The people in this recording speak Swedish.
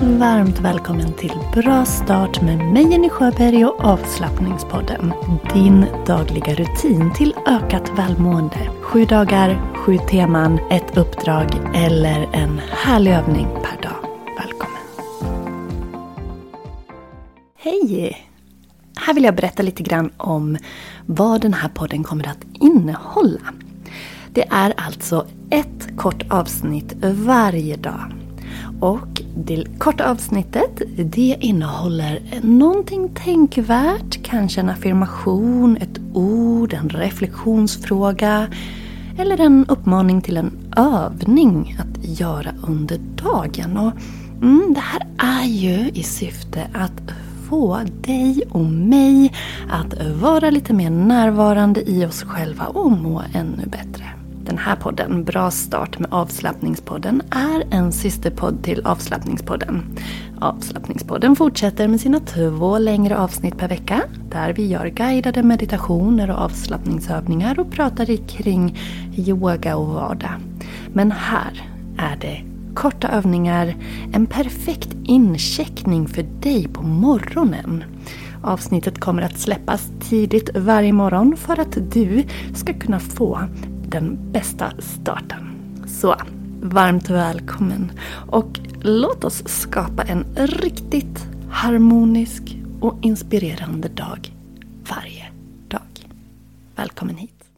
Varmt välkommen till Bra start med mig Jenny Sjöberg och avslappningspodden. Din dagliga rutin till ökat välmående. Sju dagar, sju teman, ett uppdrag eller en härlig övning per dag. Välkommen! Hej! Här vill jag berätta lite grann om vad den här podden kommer att innehålla. Det är alltså ett kort avsnitt varje dag. Och det korta avsnittet det innehåller någonting tänkvärt, kanske en affirmation, ett ord, en reflektionsfråga eller en uppmaning till en övning att göra under dagen. Och mm, Det här är ju i syfte att få dig och mig att vara lite mer närvarande i oss själva och må ännu bättre. Den här podden, Bra start med avslappningspodden, är en systerpodd till avslappningspodden. Avslappningspodden fortsätter med sina två längre avsnitt per vecka där vi gör guidade meditationer och avslappningsövningar och pratar kring yoga och vardag. Men här är det korta övningar, en perfekt incheckning för dig på morgonen. Avsnittet kommer att släppas tidigt varje morgon för att du ska kunna få den bästa starten. Så, varmt välkommen och låt oss skapa en riktigt harmonisk och inspirerande dag varje dag. Välkommen hit.